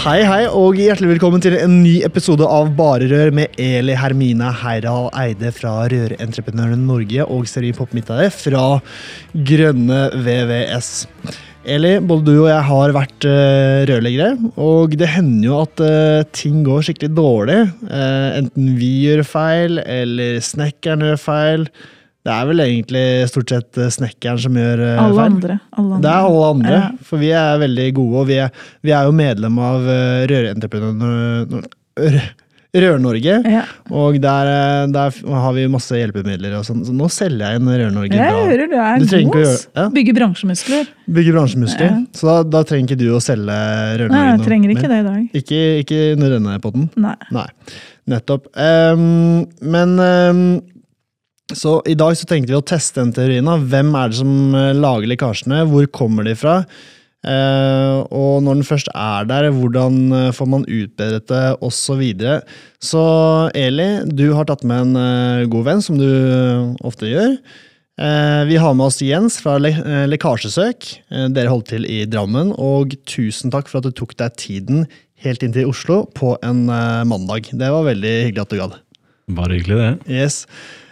Hei, hei, og hjertelig velkommen til en ny episode av Bare Rør med Eli Hermine Heidal Eide fra Rørentreprenørene Norge og Serin Poppmittare fra Grønne VVS. Eli, både du og jeg har vært uh, rørleggere, og det hender jo at uh, ting går skikkelig dårlig. Uh, enten vi gjør feil, eller snekkeren gjør feil. Det er vel egentlig stort sett snekkeren som gjør uh, alle feil. Andre, alle andre. Det er alle andre, Ja. for vi er veldig gode, og vi er, vi er jo medlem av Rør- Rør-Norge. Ja. Og der, der har vi masse hjelpemidler og sånn, så nå selger jeg inn Rør-Norge Jeg hører du er Du god. ja. Bygge bransjemuskler. Bygger bransjemuskler. Så da, da trenger ikke du å selge Rør-Norge Nei, jeg trenger ikke det i dag. Ikke, ikke under denne potten. Nei. Nei, nettopp. Um, men ehm, så i dag så tenkte vi å teste den teorien. da. Hvem er det som eh, lager lekkasjene? Hvor kommer de fra? Eh, og når den først er der, hvordan eh, får man utbedret det, osv. Så, videre. så Eli, du har tatt med en god venn, som du ofte gjør. Eh, vi har med oss Jens fra le Lekkasjesøk. Dere holdt til i Drammen. Og tusen takk for at du tok deg tiden helt inn til Oslo på en mandag. Det var veldig hyggelig at du gadd. Bare hyggelig, det. Yes.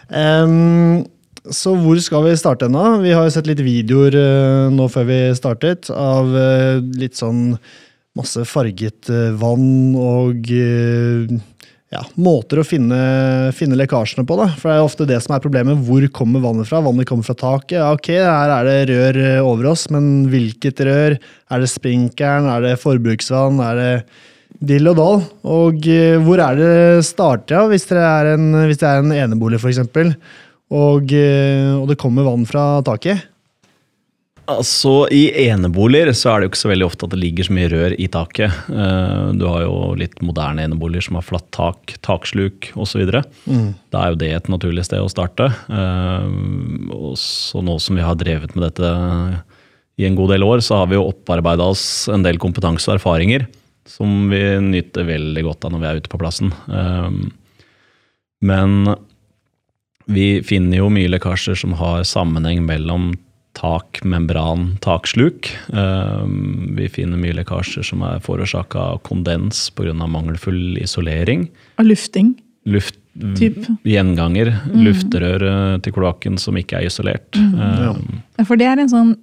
Ehm, så hvor skal vi starte nå? Vi har jo sett litt videoer uh, nå før vi startet, av uh, litt sånn masse farget uh, vann og ja, måter å finne, finne lekkasjene på. da. For det er ofte det som er problemet. Hvor kommer vannet fra? Vannet kommer fra taket. Ja, ok, her er det rør over oss, men hvilket rør? Er det sprinkeren? Er det forbruksvann? Er det dill og dall? Og eh, hvor er det starter, ja, hvis, det er en, hvis det er en enebolig, f.eks., og, eh, og det kommer vann fra taket? Altså, I eneboliger så er det jo ikke så veldig ofte at det ligger så mye rør i taket. Eh, Du har jo litt moderne eneboliger som har flatt tak, taksluk osv. Mm. Da er jo det et naturlig sted å starte. Og så nå som vi har drevet med dette i en god del år, så har vi jo opparbeida oss en del kompetanse og erfaringer som vi nyter veldig godt av når vi er ute på plassen. Eh, Men vi finner jo mye lekkasjer som har sammenheng mellom tak, membran, taksluk. Eh, Vi finner mye lekkasjer som er forårsaka av kondens pga. mangelfull isolering. Og lufting. Luft, Typ. Gjenganger. Mm. Lufterør til kloakken som ikke er isolert. Mm. Ja. Ja, For det er en sånn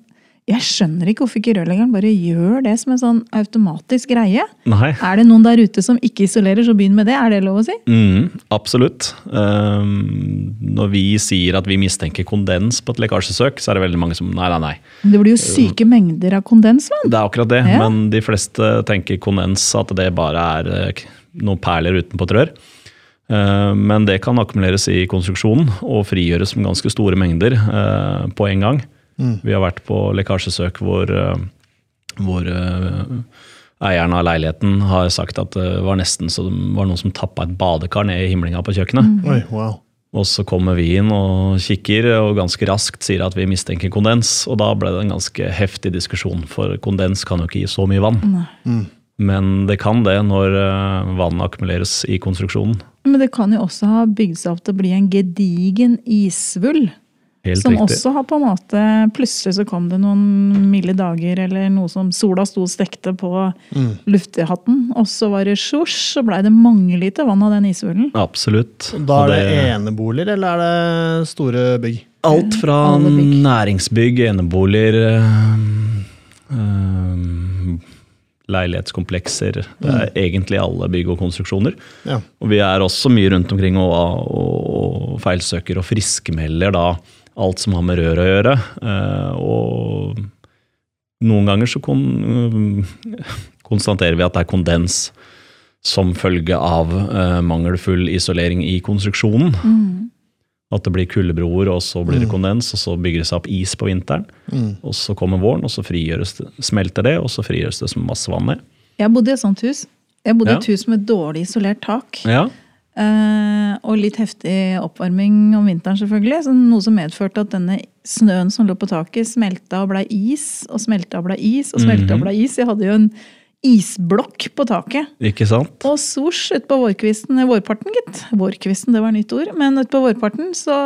Jeg skjønner ikke hvorfor ikke rørleggeren bare gjør det som en sånn automatisk greie. Nei. Er det noen der ute som ikke isolerer, så begynn med det. Er det lov å si? Mm, absolutt. Um, når vi sier at vi mistenker kondens på et lekkasjesøk, så er det veldig mange som nei, nei, nei. Det blir jo syke mengder av kondensvann. Det er akkurat det, Ja. men de fleste tenker kondens, at det bare er eh, noen perler utenpå et rør. Eh, Men det kan akkumuleres i konstruksjonen og frigjøres med ganske store mengder eh, på en gang. Vi har vært på lekkasjesøk hvor, eh, hvor eh, eieren av leiligheten har sagt at det var nesten så det var noen som tappa et badekar ned i himlinga på kjøkkenet. Oi, wow. Og så kommer vi inn og kikker, og ganske raskt sier at vi mistenker kondens. Og da ble det en ganske heftig diskusjon, for kondens kan jo ikke gi så mye vann. Men det kan det når vann vannet akkumuleres i konstruksjonen. Men det kan jo også ha bygd seg opp til å bli en gedigen isvull. Helt som riktig. også har på en måte Plutselig så kom det noen milde dager, eller noe som sola sto og stekte på Mm. luftehatten, Og så var det sjosj, så blei det mange liter vann av den isvullen. Absolutt. Da er det eneboliger, eller er det store bygg? Alt fra bygg. næringsbygg, eneboliger eh, Leilighetskomplekser. Det er egentlig alle bygg og konstruksjoner. Ja. Og vi er også mye rundt omkring og, og, og feilsøker og friskmelder da alt som har med rør å gjøre. Eh, og noen ganger så kon, konstaterer vi at det er kondens som følge av eh, mangelfull isolering i konstruksjonen. At det blir kuldebroer, og så blir det kondens, og så bygger det seg opp is på vinteren. Og så kommer våren, og så det, smelter det, og så frigjøres det som masse vann ned. Jeg bodde i et sånt hus. Jeg bodde i Ja. et hus med dårlig isolert tak. Ja, Eh, og litt heftig oppvarming om vinteren, selvfølgelig. Så noe som medførte at denne snøen som lå på taket, smelta og blei is, og smelta og blei is, og smelta og blei is. Jeg hadde jo en isblokk på taket. ikke sant? Og svosj utpå vårkvisten, vårparten, gitt. Vårkvisten, det var nytt ord. Men utpå vårparten så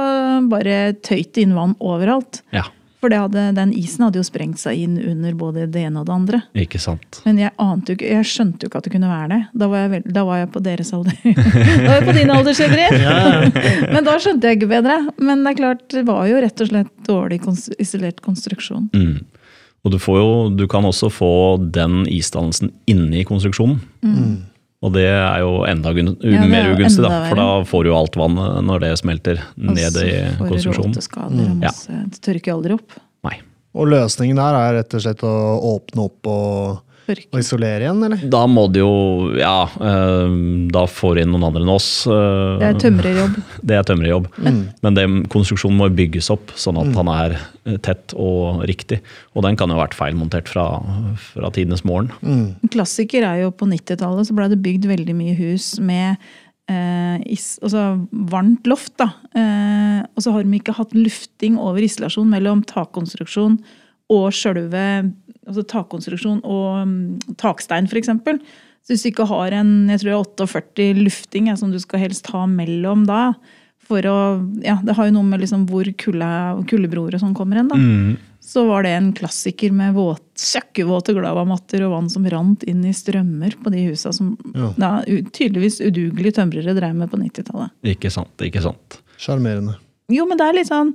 bare tøyt det inn vann overalt. Ja, For det hadde, den isen hadde jo sprengt seg inn under både det ene og det andre. ikke sant. Men jeg ante jo jeg skjønte jo ikke at det kunne være det. Da var jeg, vel, da var jeg på deres alder. da var jeg på din alder, Skjebrer. Men da skjønte jeg ikke bedre. Men det er klart, det var jo rett og slett dårlig isolert konstruksjon. Mm. Og du, får jo, du kan også få den isdannelsen inni konstruksjonen. Og det er jo enda er mer ugunstig, da, for da får du alt vannet når det smelter ned i Og så får du konstruksjonen. råteskader og Ja. Det tørker jo aldri opp. Nei. Og løsningen her er rett og slett å åpne opp og. Og isolere igjen, eller? Da må det jo Ja, eh, da får du inn noen andre enn oss. eh, Det er tømrerjobb. Det er tømrerjobb. Men det, konstruksjonen må bygges opp sånn at han er tett og riktig. Og den kan jo ha vært feilmontert fra, fra tidenes morgen. En klassiker er jo på 90-tallet så ble det bygd veldig mye hus med eh, is, altså varmt loft. da. Eh, og så har de ikke hatt lufting over isolasjon mellom takkonstruksjon og sjølve altså takkonstruksjon og um, takstein, f.eks. Så hvis du ikke har en jeg tror er 48 lufting ja, som du skal helst ha mellom da, for å, ja, Det har jo noe med liksom hvor kulde, kuldebroer og sånn kommer hen. da så var det en klassiker med våt, søkkevåte glavamatter og vann som rant inn i strømmer på de husa som Ja. da, tydeligvis udugelige tømrere drev med på 90-tallet. Ikke sant, ikke sant. Sjarmerende. Jo, men det er litt sånn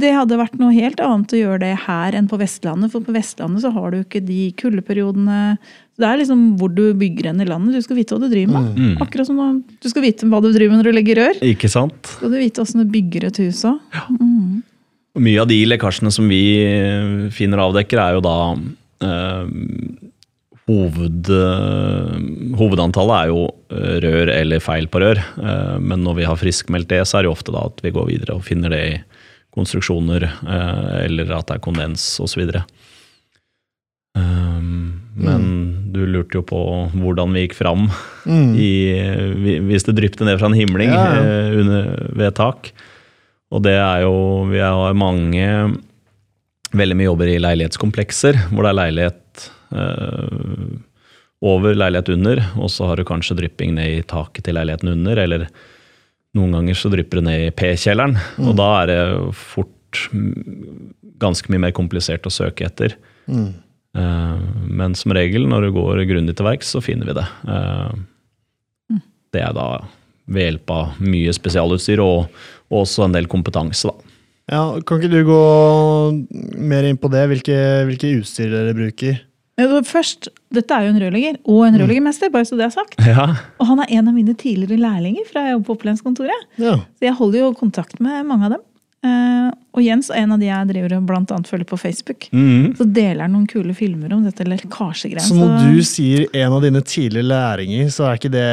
det hadde vært noe helt annet å gjøre det her enn på Vestlandet. For på Vestlandet så har du ikke de kuldeperiodene. Det er liksom hvor du bygger hen i landet. Du skal vite hva du driver med. Mm. Akkurat som du skal vite hva du driver med når du legger rør. Ikke sant? Skal du vite åssen du bygger et hus òg. Og Mye av de lekkasjene som vi eh, finner og avdekker, er jo da øh, hoved, øh, Hovedantallet er jo rør eller feil på rør. Øh, men når vi har friskmeldt det, så er det jo ofte da at vi går videre og finner det i konstruksjoner, eh, eller at det er kondens osv. Men men du lurte jo på hvordan vi gikk fram Mm. i, hvis det drypte ned fra en himling Ja, ja. eh, under, ved tak. Og det er jo Vi har mange Veldig mye jobber i leilighetskomplekser, hvor det er leilighet eh, over, leilighet under, og så har du kanskje drypping ned i taket til leiligheten under, eller noen ganger så drypper det ned i P-kjelleren, og da er det fort mm, ganske mye mer komplisert å søke etter. Mm. Eh, Men som regel, når du går grundig til verks, så finner vi det. Eh, Det er da ved hjelp av mye spesialutstyr og, og også en del kompetanse, da. Ja, kan ikke du gå mer inn på det? Hvilke, hvilke utstyr dere bruker? Først, Dette er jo en rørlegger og en rørleggermester, bare så det er sagt. Ja, Og han er en av mine tidligere lærlinger fra jeg jobber på opplæringskontoret. Ja. Så jeg holder jo kontakt med mange av dem. Eh, og Jens er en av de jeg driver og blant annet følger på Facebook. Mm. Så deler han noen kule filmer om dette lekkasjegreiene. Så når du sier en av dine tidligere læringer, så er ikke det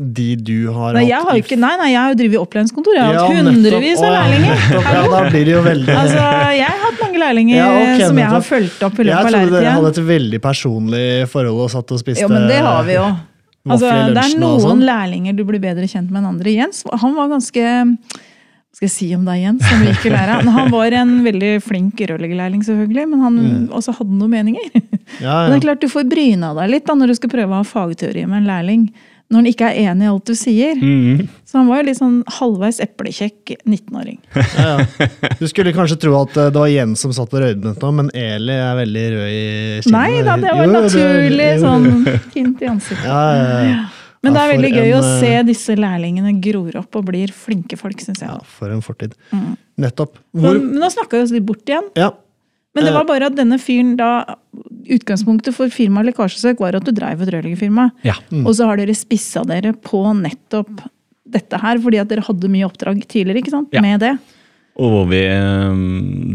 de du har Nei, hatt jeg har ikke, nei, nei, jeg har jo drevet opplæringskontor. Jeg har Ja, hatt hundrevis av lærlinger. Ja, da blir det jo veldig Altså, Jeg har hatt mange lærlinger Ja, okay, som jeg har fulgt opp i Jeg løpet av trodde dere hadde et veldig personlig forhold og satt og spiste Jo, men det har vi jo. Altså, det er noen sånn. lærlinger du blir bedre kjent med enn andre. Jens han var ganske skal jeg si om deg, Jens, som liker lære? Han var en veldig flink rørleggerlærling, selvfølgelig, men han også hadde noen meninger. Ja, Men det er klart Du får bryna deg litt da, når du skal prøve å ha fagteori med en lærling. Når han ikke er enig i alt du sier. Mm. Så han var jo litt sånn halvveis eplekjekk 19-åring. Ja, ja. Du skulle kanskje tro at eh, det var Jens som satt og røydet nå, men Eli er veldig rød i kinnet. Nei da, det var Jo, naturlig jo, sånn hint i ansiktet. Ja, ja, ja. Men det er veldig gøy en, å se disse lærlingene gror opp og blir flinke folk, syns jeg. ja, for en fortid. Mm. Nettopp. Hvor... Men, men nå snakka vi oss litt bort igjen. Ja. Men det Eh. var bare at denne fyren da Utgangspunktet for firmaet Lekkasjesøk var at du dreiv et rørleggerfirma. Ja. Og så har dere spissa dere på nettopp dette her, fordi at dere hadde mye oppdrag tidligere ikke sant? Ja. med det. Og vi, eh,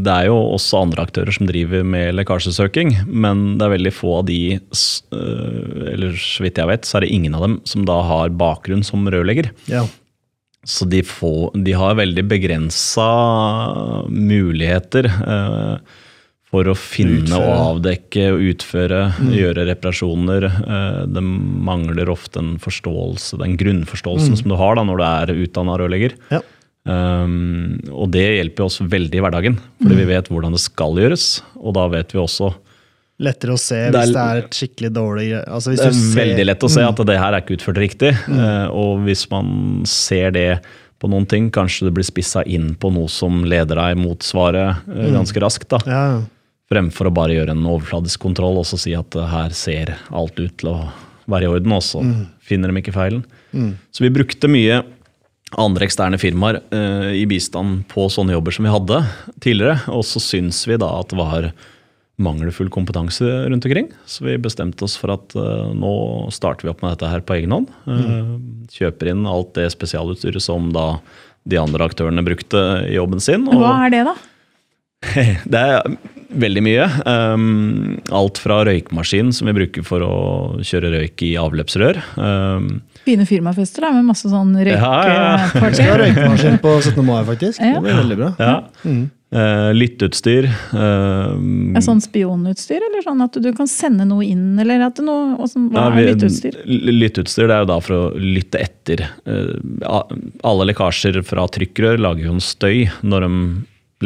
det er jo også andre aktører som driver med lekkasjesøking, men det er veldig få av de, øh, eller så vidt jeg vet, så er det ingen av dem som da har bakgrunn som rørlegger. ja. Så de, få, de har veldig begrensa muligheter eh, for å finne Utføre. og avdekke og utføre, gjøre reparasjoner. Eh, det mangler ofte en forståelse, den grunnforståelsen som du har da når du er utdanna rørlegger. Ja. Um, og det hjelper oss veldig i hverdagen, fordi vi vet hvordan det skal gjøres. Og da vet vi også Lettere å se hvis det er et skikkelig dårlig altså Det er ser- veldig lett å se at det her er ikke utført riktig. Uh, og hvis man ser det på noen ting, kanskje det blir spissa inn på noe som leder deg mot svaret uh, ganske raskt. da. Ja, Fremfor å bare gjøre en overfladisk kontroll og så si at eh, her ser alt ut til å være i orden, og så finner de ikke feilen. Så vi brukte mye andre eksterne firmaer eh, i bistand på sånne jobber som vi hadde tidligere. Og så syns vi da at det var mangelfull kompetanse rundt omkring. Så vi bestemte oss for at eh, nå starter vi opp med dette her på egen hånd. Eh, kjøper inn alt det spesialutstyret som da de andre aktørene brukte i jobben sin. og- Hva er det, da? det er veldig mye. Um, alt fra røykmaskin som vi bruker for å kjøre røyk i avløpsrør. Um, Fine firmafester da, med masse sånn Ja, ja. Vi skal ha røykemaskin på 17. mai, faktisk. Ja. Det blir veldig bra. ja. Uh, lytteutstyr. Uh, Er sånn spionutstyr, eller sånn at du kan sende noe inn, eller at det noe, også, hva ja, er vi- lytteutstyr? Lytteutstyr det er jo da for å lytte etter. Uh, alle lekkasjer fra trykkrør lager jo en støy når de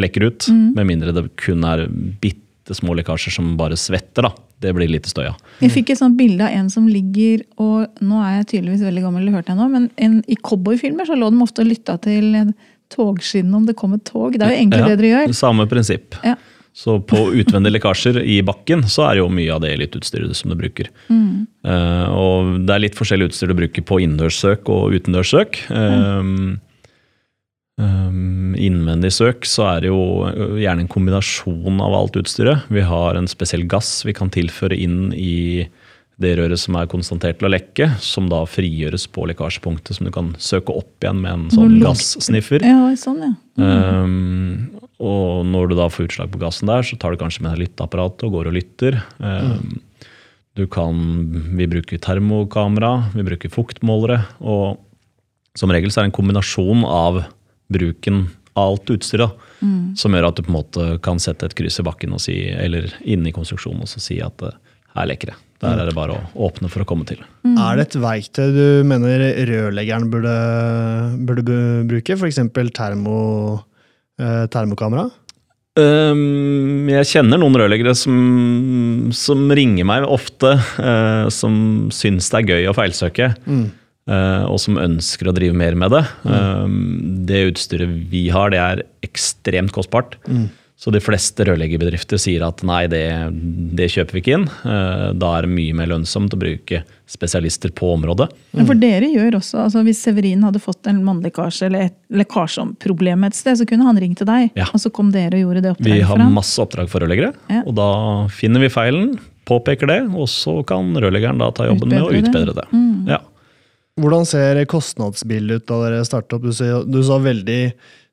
lekker ut. Mm. Med mindre det kun er bitte små lekkasjer som bare svetter. da. Det blir lite støy av. Jeg fikk et sånt bilde av en som ligger og Nå er jeg tydeligvis veldig gammel, hørte jeg nå, men en, i cowboyfilmer så lå de ofte og lytta til togskinnene om det kom et tog. Det er jo egentlig Ja, det dere gjør. Samme prinsipp. Ja. Så på utvendige lekkasjer i bakken så er det jo mye av det elitutstyret som du bruker. Mm. Uh, og det er litt forskjellig utstyr du bruker på innendørssøk og utendørssøk. Um, um, innvendig søk så er det jo gjerne en kombinasjon av alt utstyret. Vi har en spesiell gass vi kan tilføre inn i det røret som er konstatert til å lekke, som da frigjøres på lekkasjepunktet, som du kan søke opp igjen med en sånn gassniffer. Ja, sånn, ja. Um, og når du da får utslag på gassen der, så tar du kanskje med deg lytteapparatet og går og lytter. Um, Du kan, Vi bruker termokamera, vi bruker fuktmålere. Og som regel så er det en kombinasjon av bruken av alt utstyret da, som gjør at du på en måte kan sette et kryss i bakken og si, eller inne i konstruksjonen og så si at eh, her leker det. Der er det bare å åpne for å komme til. Er det et verktøy du mener rørleggeren burde, burde bruke? F.eks. Termo, eh, termokamera? Um, jeg kjenner noen rørleggere som, som ringer meg ofte, eh, som syns det er gøy å feilsøke. eh, og som ønsker å drive mer med det. Mm. det utstyret vi har, det er ekstremt kostbart. Så de fleste rørleggerbedrifter sier at nei, det, det kjøper vi ikke inn. Eh, da er det mye mer lønnsomt å bruke spesialister på området. Mm. for dere gjør også, altså Hvis Severin hadde fått en mannlekkasje eller et lekkasjeproblem et sted, så kunne han ringt til deg, Ja. og så kom dere og gjorde det Vi oppdraget har for ham? masse oppdrag for rørleggere, Ja. og da finner vi feilen, påpeker det, og så kan rørleggeren da ta jobben med å Utbedre det. utbedre det. Ja. Hvordan ser kostnadsbildet ut da dere startet opp? Du sa, du sa veldig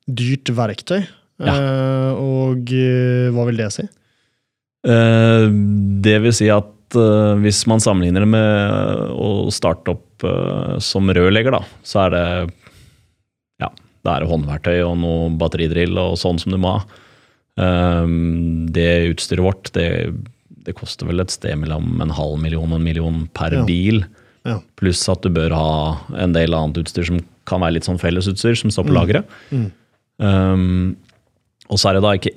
dyrt verktøy. Ja. Eh, og eh, hva vil det si? Eh, Det vil si at hvis man sammenligner det med å starte opp som rørlegger, da, så er det ja, det er håndverktøy og noe batteridrill og sånn som du må ha. Det utstyret vårt, det, det koster vel et sted mellom en halv million og en million per Ja. bil. Ja. Pluss at du bør ha en del annet utstyr som kan være litt sånn fellesutstyr, som står på lageret. Um, og så er det da ikke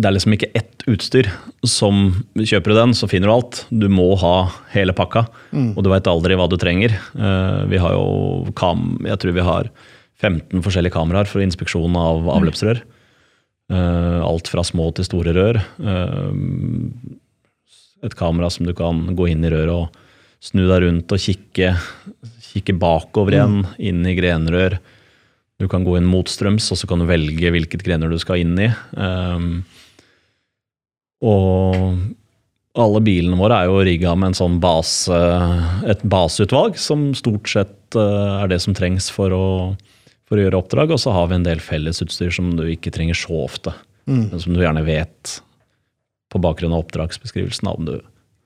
Det er liksom ikke ett utstyr som Kjøper du den, så finner du alt. Du må ha hele pakka, og du veit aldri hva du trenger. Uh, vi har jo kam, Jeg tror vi har 15 forskjellige kameraer for inspeksjon av avløpsrør. Uh, alt fra små til store rør. Uh, et kamera som du kan gå inn i røret og snu deg rundt og kikke, kikke bakover igjen, inn i grenrør. Du kan gå inn motstrøms, og så kan du velge hvilket grenrør du skal inn i. Um, og alle bilene våre er jo rigga med en sånn base, et baseutvalg, som stort sett eh, er det som trengs for å, for å gjøre oppdrag. Og så har vi en del fellesutstyr som du ikke trenger så ofte. Men som du gjerne vet på bakgrunn av oppdragsbeskrivelsen om du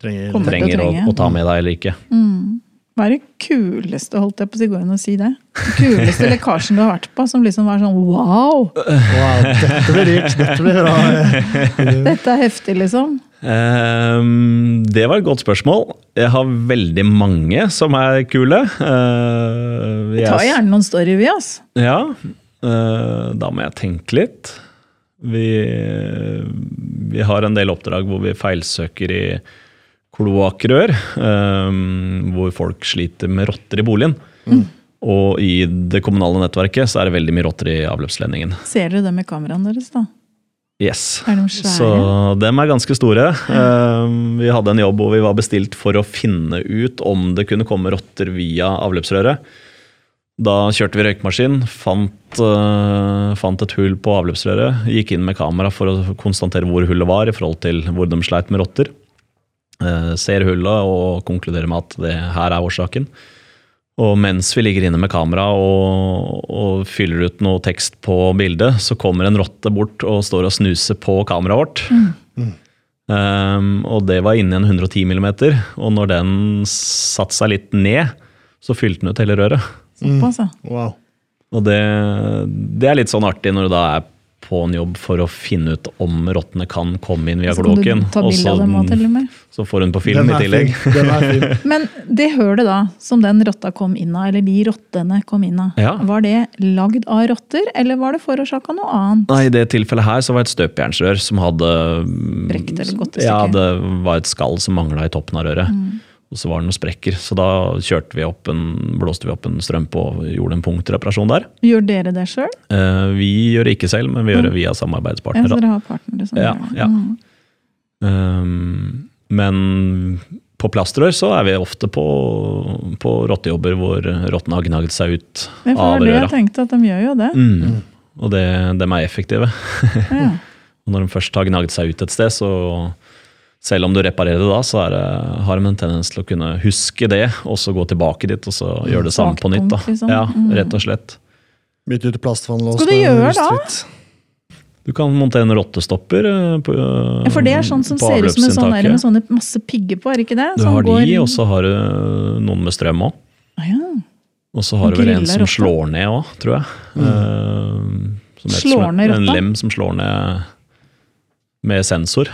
Trenger trenger å, trenge. å ta med deg eller ikke. Mm. Hva er det kuleste, holdt jeg på å si, går det an å si det? Den kuleste lekkasjen du har vært på, som liksom var sånn wow! Wow, dette blir rikt. Dette blir bra. Dette er heftig, liksom. Um, det var et godt spørsmål. Jeg har veldig mange som er kule. Uh, Vi tar gjerne noen story, vi, ass. Ja, Uh, da må jeg tenke litt. Vi, vi har en del oppdrag hvor vi feilsøker i kloakkrør, eh, hvor folk sliter med rotter i boligen. Og i det kommunale nettverket så er det veldig mye rotter i avløpsledningen. Ser dere det med kameraene deres, da? Yes. Er de svære? Så dem er ganske store. Eh, Vi hadde en jobb hvor vi var bestilt for å finne ut om det kunne komme rotter via avløpsrøret. Da kjørte vi røykmaskin, fant, uh, fant et hull på avløpsrøret. Gikk inn med kamera for å konstatere hvor hullet var i forhold til hvor de sleit med rotter. Eh, ser hullet og konkluderer med at det her er årsaken. Og mens vi ligger inne med kamera og, og fyller ut noe tekst på bildet, så kommer en rotte bort og står og snuser på kameraet vårt. Um, og det var inni en 110 mm, og når den satte seg litt ned, så fylte den ut hele røret. Mm. Wow. Og det, det er litt sånn artig når du da er på en jobb for å finne ut om rottene kan komme inn via Så kloakken. og med. så får hun på film Den i tillegg. fin. Den er fin. Men det hølet da, som den rotta kom inn av, eller de rottene kom inn av, Ja. var det lagd av rotter, eller var det forårsaka noe annet? Nei, I det tilfellet her så var det et støpejernsrør som hadde Brekt eller gått i Ja, det var et skall som mangla i toppen av røret. Mm. Og så var det noen sprekker. Så da vi opp en, blåste vi opp en strøm på og gjorde en punktreparasjon der. Gjør dere det sjøl? Eh, vi gjør det ikke selv, men vi gjør det via Ja, så dere har partnere som Ja, gjør det. ja. Um, men på plastrør så er vi ofte på, på rottejobber hvor rottene har gnagd seg ut av røra. Det av det jeg tenkte, at de gjør jo det. Mm. Og det, de er effektive. Ja. Når de først har gnagd seg ut et sted, så selv om du reparerer det da, så er det, har de en tendens til å kunne huske det, og så gå tilbake dit og så gjøre det samme på nytt. da. Liksom. Ja, Mm. rett og slett. Bytte ut plastvannlås. Skal du med gjøre da? Du kan montere en rottestopper eh, på, Ja, For det er sånn som ser ut som en sånn der, med sånne masse pigger på, er det ikke det? Du har de, går- og så har du noen med strøm òg. Ah, ja. Og så har du vel en som rotta. slår ned òg, tror jeg. Eh, som heter- Slår ned En lem som slår ned med sensor.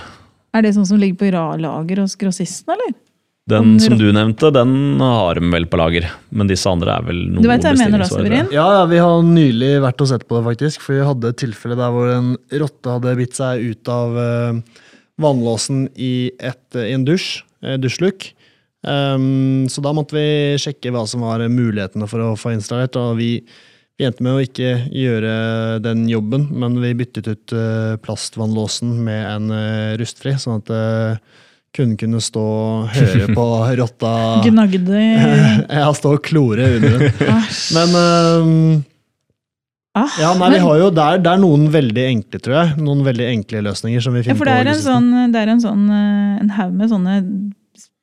Er det sånn som ligger på lager hos grossisten, eller? Den som du nevnte, den har de vel på lager. Men disse andre er vel noe bestillingsvarer. Ja, ja, vi har nylig vært og sett på det, faktisk. For vi hadde et tilfelle der hvor en rotte hadde bitt seg ut av eh, vannlåsen i, et, i en dusj, eh, dusjlukk. Um, så da måtte vi sjekke hva som var mulighetene for å få installert. Og vi, vi endte med å ikke gjøre den jobben, men vi byttet ut eh, plastvannlåsen med en eh, rustfri, sånn at uh, kunden kunne stå og høre på rotta Gnagde Ja, stå og klore under den. Men um, Ah, ja, nei, vi har jo, det, er, det er noen veldig enkle, tror jeg. Noen veldig enkle løsninger som vi Ja, finner for det er på. en sånn, det er en sånn eh, en haug med sånne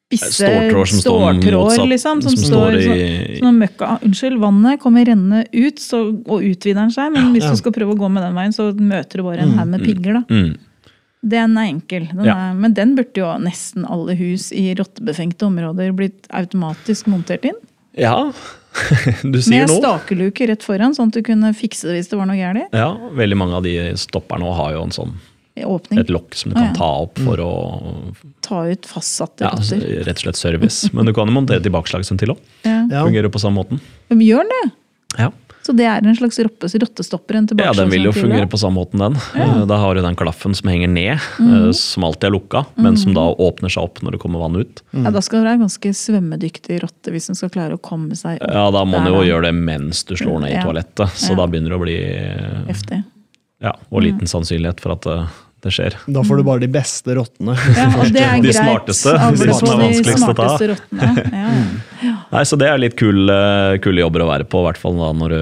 spisse som ståltråder, liksom. Som, som står, i så, sånn møkka. Unnskyld, vannet kommer rennende ut, så, og utvider den seg. Men hvis Ja. du skal prøve å gå med den veien, så møter du bare en haug med pigger, da. mm. Den er enkel. Den Ja. er, men den burde jo nesten alle hus i rottebefengte områder blitt automatisk montert inn. Ja, du sier Med noe. stakeluke rett foran, sånn at du kunne fikse det hvis det var noe galt. Ja, veldig mange av de stopperne nå har jo en sånn, Åpning. et lokk som du Ah, kan ja. ta opp for å Ta ut fastsatte ja, rotter. rett og slett service. Men du kan jo montere tilbakeslagsventil òg. Ja. Fungerer på samme måten. Men gjør den det? Ja. Så det er en slags rottestopper? En ja, den vil jo fungere på samme måten, den. Ja. Da har du den klaffen som henger ned, mm. som alltid er lukka, men som da åpner seg opp når det kommer vann ut. Ja, da skal du være en ganske svømmedyktig rotte hvis den skal klare å komme seg opp. Ja, Da må du jo da. gjøre det mens du slår ned i Ja. toalettet, så Ja. da begynner det å bli eh, Heftig. Ja, og liten sannsynlighet for at det, skjer. Da får du bare de beste rottene. Ja, det er De smarteste, de som er vanskeligst å ta. Ja. Nei, så Det er litt kul, eh, kule jobber å være på, i hvert fall da når du,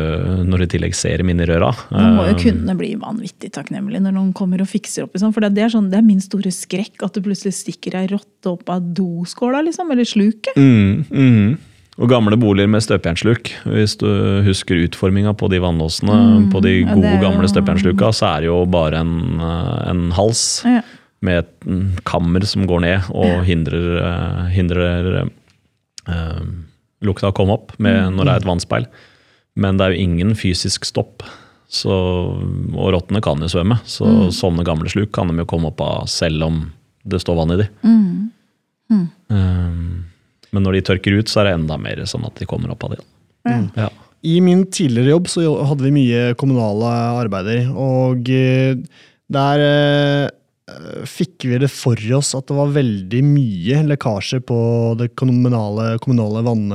når du i tillegg ser i røra. Nå må jo Eh, kundene bli vanvittig takknemlige når noen kommer og fikser opp. Liksom. For det er, sånn, det er min store skrekk at det plutselig stikker ei rotte opp av doskåla, liksom. Eller sluket. Mm, mm. Og gamle boliger med støpejernsluk. Hvis du husker utforminga på de vannlåsene på de Mm, gode, jo- gamle støpejernssluka, så er det jo bare en, eh, en hals Ja. med et mm, kammer som går ned og hindrer, eh, hindrer uh, lukta komme opp med, når det er et vannspeil. Men det er jo ingen fysisk stopp. Så, og rottene kan jo svømme, så sånne gamle sluk kan de jo komme opp av selv om det står vann i de. Um, men når de tørker ut, så er det enda mer sånn at de kommer opp av de. Ja. I min tidligere jobb så hadde vi mye kommunale arbeider, og eh, der eh, fikk vi det for oss at det var veldig mye lekkasjer på det kommunale, kommunale vann,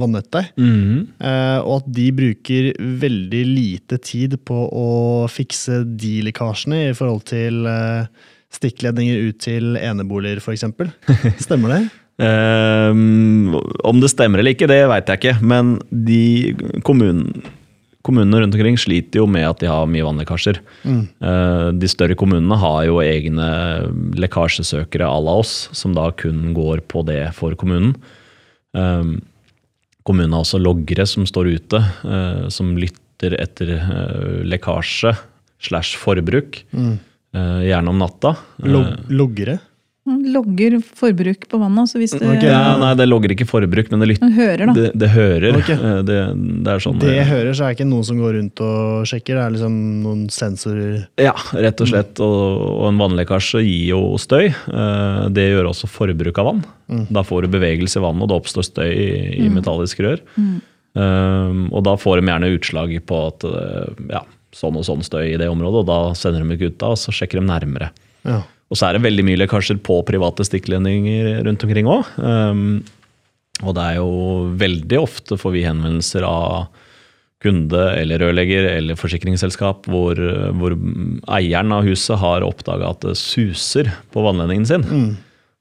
vannettet. Mm. Eh, og at de bruker veldig lite tid på å fikse de lekkasjene i forhold til eh, stikkledninger ut til eneboliger, f.eks. Stemmer det? Ehm, om det stemmer eller ikke, det veit jeg ikke. Men de kommunen, kommunene rundt omkring sliter jo med at de har mye vannlekkasjer. Eh, de større kommunene har jo egne lekkasjesøkere à la oss, som da kun går på det for kommunen. Um, kommunen har også loggere som står ute, eh, som lytter etter eh, lekkasje slash forbruk. Mm. gjerne om natta. Log Eh, loggere? Logger forbruk på vannet. Så hvis det okay. ja, nei, det logger ikke forbruk, men det lytter. Hører, da. Det, det hører. Ok. Eh, Det, det er sånn Det eh, hører, så er det ikke noen som går rundt og sjekker. Det er liksom noen sensorer Ja, rett og slett. Og, og en vannlekkasje gir jo støy. Eh, Det gjør også forbruk av vann. Da får du bevegelse i vannet, og det oppstår støy i, i metallisk rør. Eh, Og da får de gjerne utslag på at ja, sånn og sånn støy i det området, og da sender de ikke ut da, og så sjekker de nærmere. Ja. Og så er det veldig mye lekkasjer på private stikkledninger rundt omkring òg. og det er jo veldig ofte får vi henvendelser av kunde eller rørlegger eller forsikringsselskap hvor, hvor eieren av huset har oppdaga at det suser på vannledningen sin.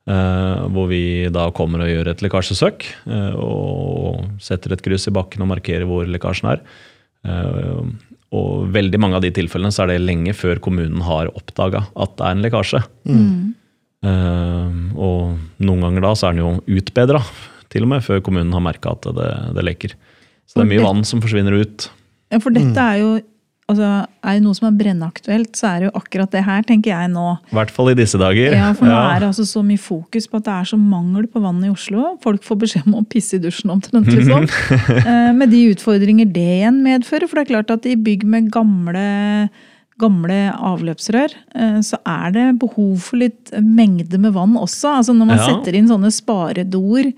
Eh, hvor vi da kommer og gjør et lekkasjesøk uh, og setter et kryss i bakken og markerer hvor lekkasjen er. Eh, og veldig mange av de tilfellene så er det lenge før kommunen har oppdaga at det er en lekkasje. Eh, og noen ganger da så er den jo utbedra, til og med, før kommunen har merka at det, det lekker. Så det er mye vann som forsvinner ut. Ja, for dette er jo altså, Er det noe som er brennaktuelt, så er det jo akkurat det her, tenker jeg nå. I hvert fall i disse dager. Ja, For nå Ja. er det altså så mye fokus på at det er så mangel på vann i Oslo. Folk får beskjed om å pisse i dusjen omtrent, liksom. Eh, med de utfordringer det igjen medfører. For det er klart at i bygg med gamle, gamle avløpsrør, eh, så er det behov for litt mengde med vann også. Altså når man Ja. setter inn sånne sparedoer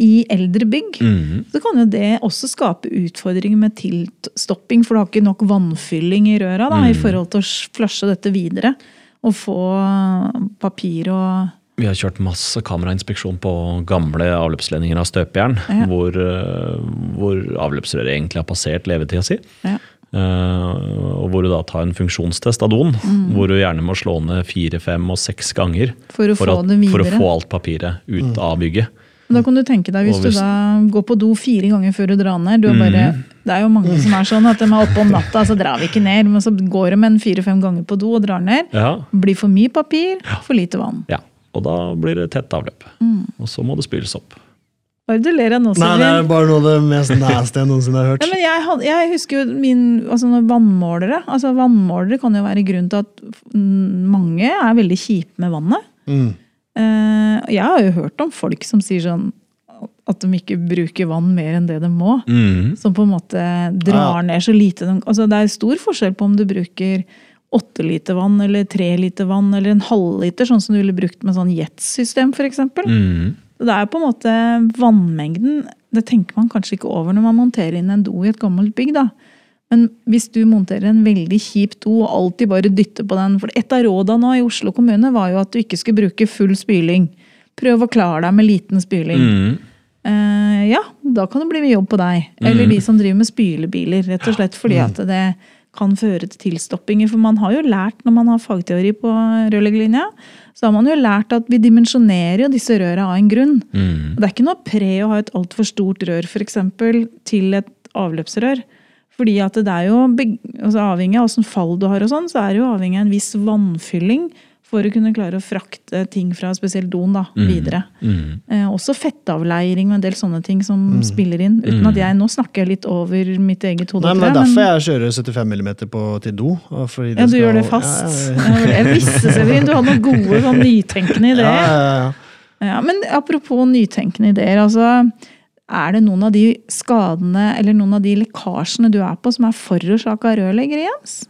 i eldre bygg, Mhm. så kan jo det også skape utfordringer med tilstopping, for du har ikke nok vannfylling i røra da, i forhold til å flushe dette videre. Og få papir og Vi har kjørt masse kamerainspeksjon på gamle avløpsledninger av støpejern, Ja. hvor, eh, hvor avløpsrøret egentlig har passert levetida si. ja. Uh, og hvor du da tar en funksjonstest av doen, Mm. hvor du gjerne må slå ned fire, fem og seks ganger For å få at, for å få alt papiret ut av bygget. Da kan du tenke deg, hvis, hvis- du da går på do fire ganger før du drar ned du er bare, mm. Det er jo mange som er sånn at de er oppe om natta, så drar vi ikke ned. Men så går de en fire-fem ganger på do og drar ned. Ja, Blir for mye papir, for lite vann. ja. Og da blir det tett avløp. Mm. Og så må det spyles opp. Hva er det du ler av nå, Nei, det er bare noe av det mest nasty jeg noensinne har hørt. Ja, men jeg, had- jeg husker jo min altså vannmålere altså Vannmålere kan jo være grunn til at mange er veldig kjipe med vannet. Mm. Eh, jeg har jo hørt om folk som sier sånn at de ikke bruker vann mer enn det de må. Mm. Som på en måte drar Ja. ned så lite de Altså Det er stor forskjell på om du bruker åtte liter vann eller tre liter vann eller en halvliter, sånn som du ville brukt med sånn jetsystem f.eks. Mhm. Det er på en måte vannmengden Det tenker man kanskje ikke over når man monterer inn en do i et gammelt bygg. da. Men hvis du monterer en veldig kjip do og alltid bare dytter på den For et av råda nå i Oslo kommune var jo at du ikke skulle bruke full spyling. Prøv å klare deg med liten spyling. Mm. Eh, ja, da kan det bli mye jobb på deg. Eller de som driver med spylebiler. Rett og slett fordi at det kan føre til tilstoppinger. For man har jo lært, når man har fagteori på rørleggerlinja, så har man jo lært at vi dimensjonerer jo disse røra av en grunn. Mm. Det er ikke noe pre å ha et altfor stort rør for eksempel, til et avløpsrør. Fordi at det er jo, altså avhengig av åssen fall du har, og sånn, så er det jo avhengig av en viss vannfylling for å kunne klare å frakte ting fra spesielt doen da, videre. Mm. Eh, også fettavleiring og en del sånne ting som spiller inn. Uten at jeg, Nå snakker litt over mitt eget hode. Det er derfor jeg kjører 75 mm på, til do. Fordi Ja, du skal- gjør det fast. Ja, Ja, Jeg visste, Severin, du har noen gode sånn nytenkende ja, ideer. ja, ja. Ja, men apropos nytenkende ideer. altså Er det noen av de skadene eller noen av de lekkasjene du er på, som er forårsaka av rørlegger, Jens?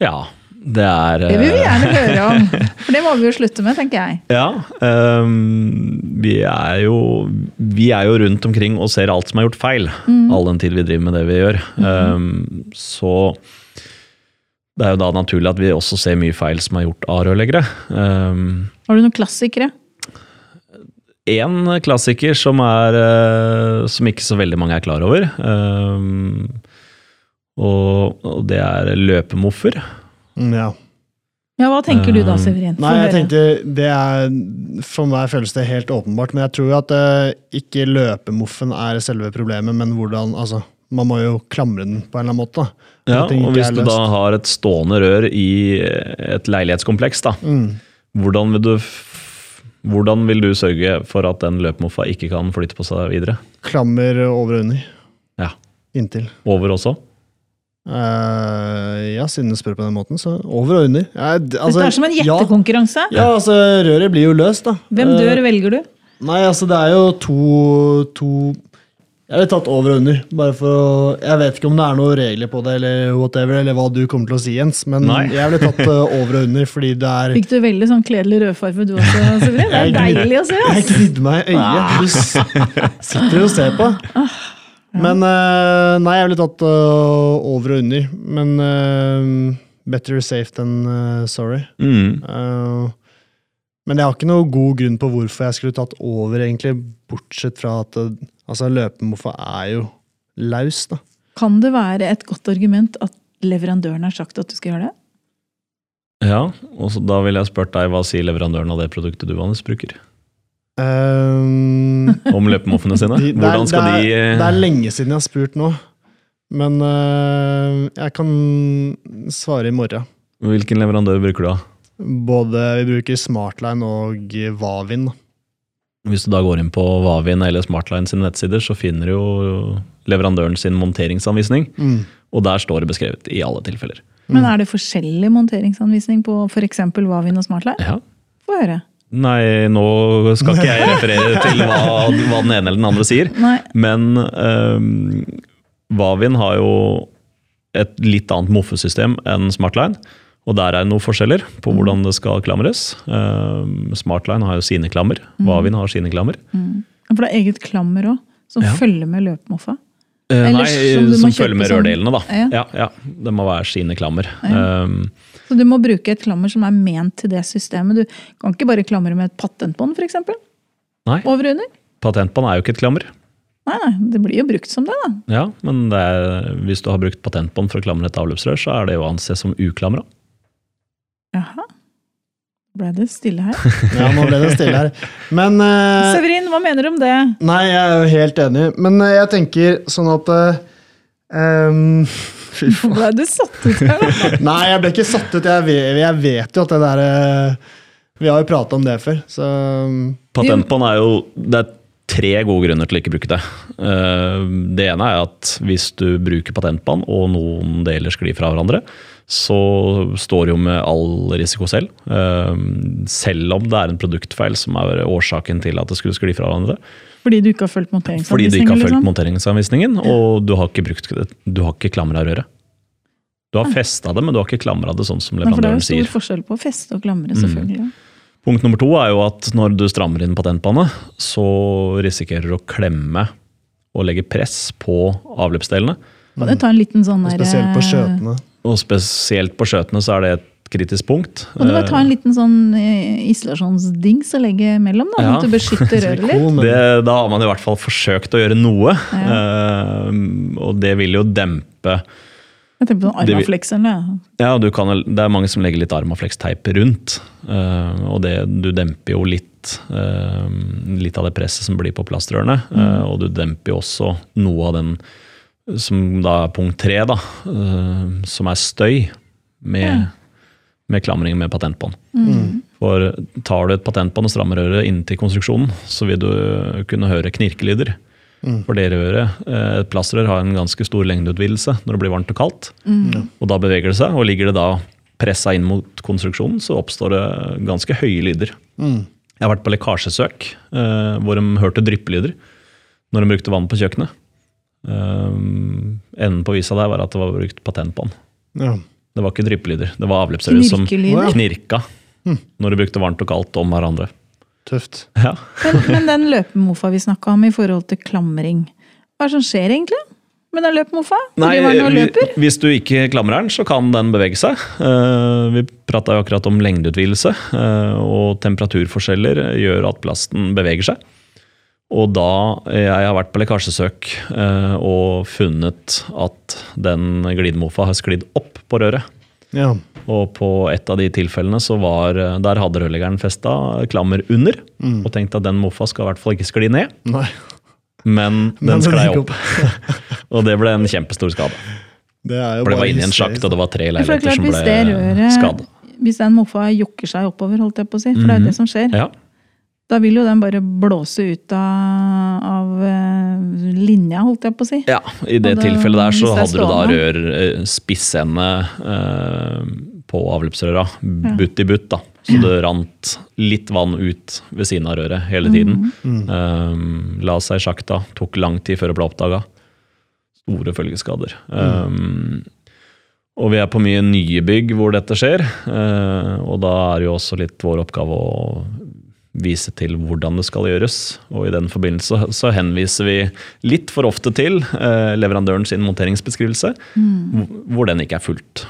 Ja, det er Det vil vi eh, gjerne høre om. For det må vi jo slutte med, tenker jeg. Ja. um, vi, er jo, vi er jo rundt omkring og ser alt som er gjort feil, all den tid vi driver med det vi gjør. Ehm, så det er jo da naturlig at vi også ser mye feil som er gjort av rørleggere. Um, Har du noen klassikere? En klassiker som, er, eh, som ikke så veldig mange er klar over. ehm, og, og det er løpemoffer. Mm, Ja. Ja, Hva tenker du da, Severin? Nei, jeg tenker det er For meg føles det helt åpenbart, men jeg tror jo at uh, ikke løpemoffen er selve problemet, men hvordan Altså, man må jo klamre den på en eller annen måte. Ja, og hvis du da har et stående rør i et leilighetskompleks, da, Mm. hvordan vil du hvordan vil du sørge for at den løpemoffa ikke kan flytte på seg videre? Klammer over og under. Ja. Inntil. Over også? Uh, ja, siden du spør på den måten, så over og under. Uh, altså, Dette er som en gjettekonkurranse. ja, altså, røret blir jo løst, da. Hvem Eh, dør velger du? Nei, altså, det er jo to, to Jeg ville tatt over og under. Bare for å Jeg vet ikke om det er noen regler på det, eller whatever, eller hva du kommer til å si, Jens, men Nei. jeg ville tatt eh, over og under, fordi det er Fikk du veldig sånn kledelig rødfarge du også, Severin? Det er deilig å se. Jeg ass. gnidde meg i øyet. Du s- sitter jo og ser på. Men uh, nei, jeg ville tatt uh, over og under. Men better safe than sorry. Mm. Eh, men jeg har ikke noe god grunn på hvorfor jeg skulle tatt over, egentlig, bortsett fra at altså, løpemoffa er jo laus, da. Kan det være et godt argument at leverandøren har sagt at du skal gjøre det? Ja, og så da ville jeg spurt deg hva sier leverandøren av det produktet du vanligvis bruker? Um, Om løpemoffene sine? de, det, er, det, er, de det er lenge siden jeg har spurt nå. Men uh, jeg kan svare i morgen. Hvilken leverandør bruker du da? Både vi bruker Smartline og Vavin. Hvis du da går inn på Vavin eller Smartline sine nettsider, så finner du jo leverandøren sin monteringsanvisning. Mm. Og der står det beskrevet i alle tilfeller. Men er det forskjellig monteringsanvisning på f.eks. Vavin og Smartline? Ja. Få høre. Nei, nå skal ikke jeg referere til hva, hva den ene eller den andre sier. Nei. Men um, Vavin har jo et litt annet moffesystem enn Smartline. Og der er det noen forskjeller på hvordan det skal klamres. Smartline har jo sine klammer. Vavin har sine klammer. For det er eget klammer òg, som Ja. følger med løpemoffa. Eh, Nei, som som følger med sånn- rørdelene, da. Ja. Ja, ja, Det må være sine klammer. Um, Så du må bruke et klammer som er ment til det systemet. Du kan ikke bare klamre med et patentbånd, f.eks. nei, Over og under. patentbånd er jo ikke et klammer. Nei, nei, det blir jo brukt som det, da. Ja, men det er, hvis du har brukt patentbånd for å klamre et avløpsrør, så er det jo å anse som uklamra. Jaha. Ble det stille her? Ja, nå ble det stille her. Men uh, Severin, hva mener du om det? Nei, jeg er jo helt enig. Men uh, jeg tenker sånn at ehm, Fy faen. Ble du satt ut her? Nei, jeg ble ikke satt ut. Jeg vet, jeg vet jo at det der Vi har jo prata om det før, så Patentbånd er jo Det er tre gode grunner til å ikke bruke det. Det ene er at hvis du bruker patentbånd og noen deler sklir fra hverandre, så står du jo med all risiko selv. Eh, Selv om det er en produktfeil som er årsaken til at det skulle skli fra hverandre. Fordi du ikke har fulgt Fordi du ikke har fulgt liksom? monteringsanvisningen, og du har ikke, brukt, det- du har ikke klamra røret. Du har festa det, men du har ikke klamra det sånn som leverandøren for det er jo stor forskjell på å feste og klamre, Mm. selvfølgelig. Punkt nummer to er jo at når du strammer inn patentbåndet, så risikerer du å klemme og legge press på avløpsdelene. Kan du ta en liten sånn der, spesielt på eh, skjøtene. Og spesielt på skjøtene så er det et kritisk punkt. Kan du bare ta en liten sånn eh, isolasjonsdings og legge mellom, da? Ja. At du beskytter røret litt? Det, da har man i hvert fall forsøkt å gjøre noe. eh, og det vil jo dempe Jeg tenker på sånn Armaflex eller. Ja, du kan, det er mange som legger litt Armaflex-teip rundt. Uh, og det, du demper jo litt, eh, litt av det presset som blir på plastrørene. Mm. og du demper jo også noe av den som da er punkt tre, da, eh, som er støy med, med klamring med patentbånd. For tar du et patentbånd og strammer øret inntil konstruksjonen, så vil du kunne høre knirkelyder. For det røret, eh, et plastrør har en ganske stor lengdeutvidelse når det blir varmt og kaldt. Og da beveger det seg, og ligger det da pressa inn mot konstruksjonen, så oppstår det ganske høye lyder. Mm. Jeg har vært på lekkasjesøk, eh, hvor de hørte dryppelyder. når de brukte vann på kjøkkenet. Um, enden på visa der var at det var brukt patent på den. Ja. Det var ikke dryppelyder, det var avløpsrør som knirka knirka når du brukte varmt og kaldt om hverandre. Tøft. Ja. Men, men den løpemofa vi snakka om i forhold til klamring, hva er det som skjer egentlig med den løpemofa? Nei, hvis du ikke klamrer den, så kan den bevege seg. Eh, vi prata akkurat om lengdeutvidelse, eh, og temperaturforskjeller gjør at plasten beveger seg. Og da jeg har vært på lekkasjesøk eh, og funnet at den glidemofa har sklidd opp på røret. Ja. Og på et av de tilfellene så var Der hadde rørleggeren festa klammer under. Mm. Og tenkte at den mofa skal i hvert fall ikke skli ned, Nei. men Men den det sklei opp. og det ble en kjempestor skade. Det er jo For det bare var inni en sjakt, og det var tre er leiligheter som ble skada. Hvis den mofa jokker seg oppover, holdt jeg på å si, for det er jo det som skjer, Mhm. Ja, da vil jo den bare blåse ut av, av eh, linja, holdt jeg på å si. ja, I det det tilfellet der så hadde du da rør eh, spissende eh, på avløpsrøra, butt i butt. da. Så det rant litt vann ut ved siden av røret hele tiden. Eh, la seg i sjakta, tok lang tid før det ble oppdaga. Store følgeskader. Eh, og vi er på mye nye bygg hvor dette skjer, Uh, og da er det jo også litt vår oppgave å vise til hvordan det skal gjøres. Og i den forbindelse så henviser vi litt for ofte til eh, leverandøren sin monteringsbeskrivelse, hvor- hvor den ikke er fulgt.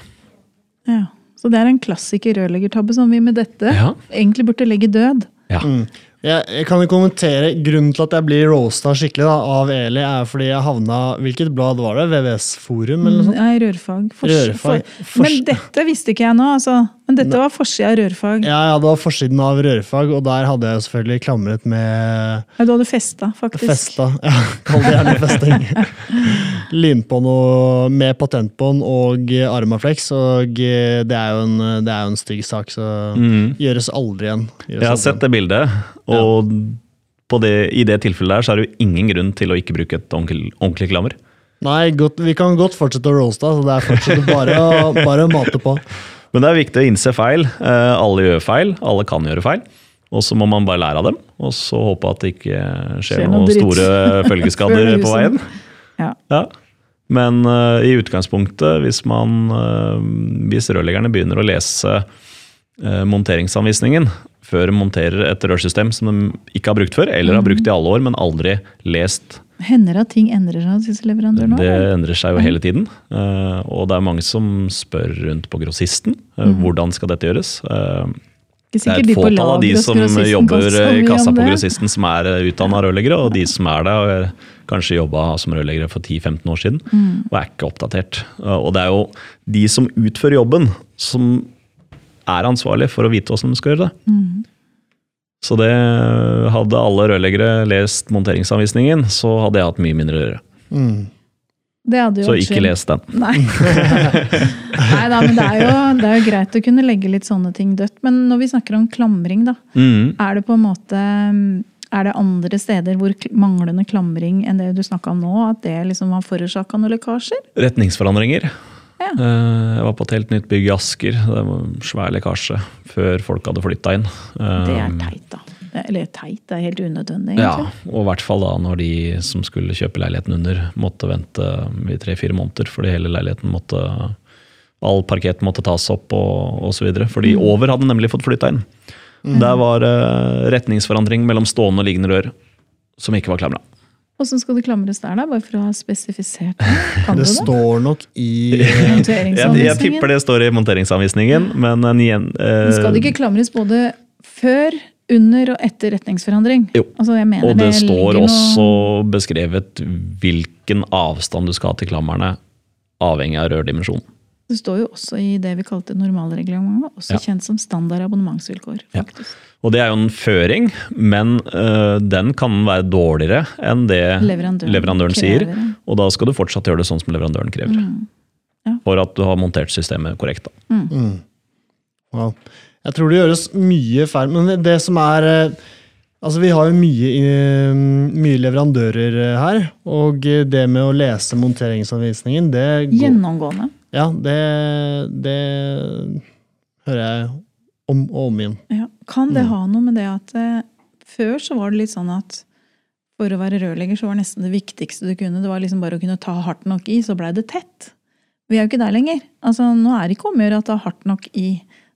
Ja. Så det er en klassiker rørleggertabbe som vi med dette Ja. egentlig burde legge død. Ja. Mm. Jeg, jeg kan jo kommentere Grunnen til at jeg blir roasta skikkelig da, av Eli, er fordi jeg havna Hvilket blad var det? VVS Forum, eller noe sånt? Nei, rørfag. Fors- Rørfag. for- Men dette visste ikke jeg nå, altså. Men dette var forsida av rørfag. Ja, ja, det var forsiden av Rørfag, og der hadde jeg selvfølgelig klamret med Ja, du hadde festa, faktisk. Festa. Ja, kall det gjerne festing. Limt på noe med patentbånd og Armaflex, og det er jo en, det er jo en stygg sak, så gjøres aldri igjen. Gjøres Jeg har sett det bildet, og på det, i det tilfellet der så er det jo ingen grunn til å ikke bruke et ordentlig, ordentlig klammer. Nei, godt, vi kan godt fortsette å roaste, så det er fortsatt bare, å- bare å mate på. Men det er viktig å innse feil. Eh, alle gjør feil, alle kan gjøre feil. Og så må man bare lære av dem, og så håpe at det ikke skjer Skjer noe noen dritt. store følgeskader på veien. Ja. Ja. Men uh, i utgangspunktet, hvis, man, eh, hvis rørleggerne begynner å lese uh, monteringsanvisningen før de monterer et rørsystem som de ikke har brukt før, eller har brukt i alle år, men aldri lest Hender det at ting endrer seg hos leverandøren? Det endrer seg jo hele tiden. Og det er mange som spør rundt på grossisten. eh, Hvordan skal dette gjøres? Eh, Ikke Det er et de fåtall av de som jobber i kassa på det. grossisten som er utdanna rørleggere, og de som er det, har kanskje jobba som rørleggere for 10-15 år siden Mm. og er ikke oppdatert. Og det er jo de som utfører jobben, som er ansvarlig for å vite hvordan de skal gjøre det. Mm. Så det hadde alle rørleggere lest monteringsanvisningen, så hadde jeg hatt mye mindre å gjøre. Mm. Det hadde jo Så ikke synd. les den. Nei. Nei da, men det er, jo, det er jo greit å kunne legge litt sånne ting dødt. Men når vi snakker om klamring, da. Mm. Er det på en måte er det andre steder hvor manglende klamring enn det du snakka om nå, at det liksom har forårsaka noen lekkasjer? Retningsforandringer. Ja. Eh, Jeg var på et helt nytt bygg i Asker. Det var en svær lekkasje før folk hadde flytta inn. Eh, Det er teit, da. Eller teit, det er helt unødvendig, Ja, og i hvert fall da når de som skulle kjøpe leiligheten under, måtte vente i tre-fire måneder fordi hele leiligheten måtte All parkett måtte tas opp og osv. Fordi Mm. over hadde nemlig fått flytta inn. Der var uh, retningsforandring mellom stående og liggende rør som ikke var klamra. Åssen skal det klamres der, da? Bare for å ha spesifisert det. Kan Det det? står nok i Jeg, jeg tipper det står i monteringsanvisningen, men en igjen Men skal det ikke klamres både før, under og etter retningsforandring? Jo. Altså, jeg mener Og det står noe- også beskrevet hvilken avstand du skal ha til klammerne, avhengig av rørdimensjon. Det står jo også i det vi kalte normalreglementet, også Ja. kjent som standard abonnementsvilkår. Ja. faktisk. Og det er jo en føring, men øh, den kan være dårligere enn det Leverandøren leverandøren, sier. Og da skal du fortsatt gjøre det sånn som leverandøren krever. Mm. Ja. For at du har montert systemet korrekt. Da. Mm. Wow. Jeg tror det gjøres mye feil, men det, det som er eh, Altså, vi har jo mye, eh, mye leverandører eh, her, og det med å lese monteringsanvisningen, det går, Gjennomgående. Ja, det, det hører jeg om og om igjen. Ja. Kan det Mm. ha noe med det at før så var det litt sånn at for å være rørlegger så var nesten det viktigste du kunne, det var liksom bare å kunne ta hardt nok i, så blei det tett. Vi er jo ikke der lenger. Altså, nå er det ikke om å gjøre at det er hardt nok i.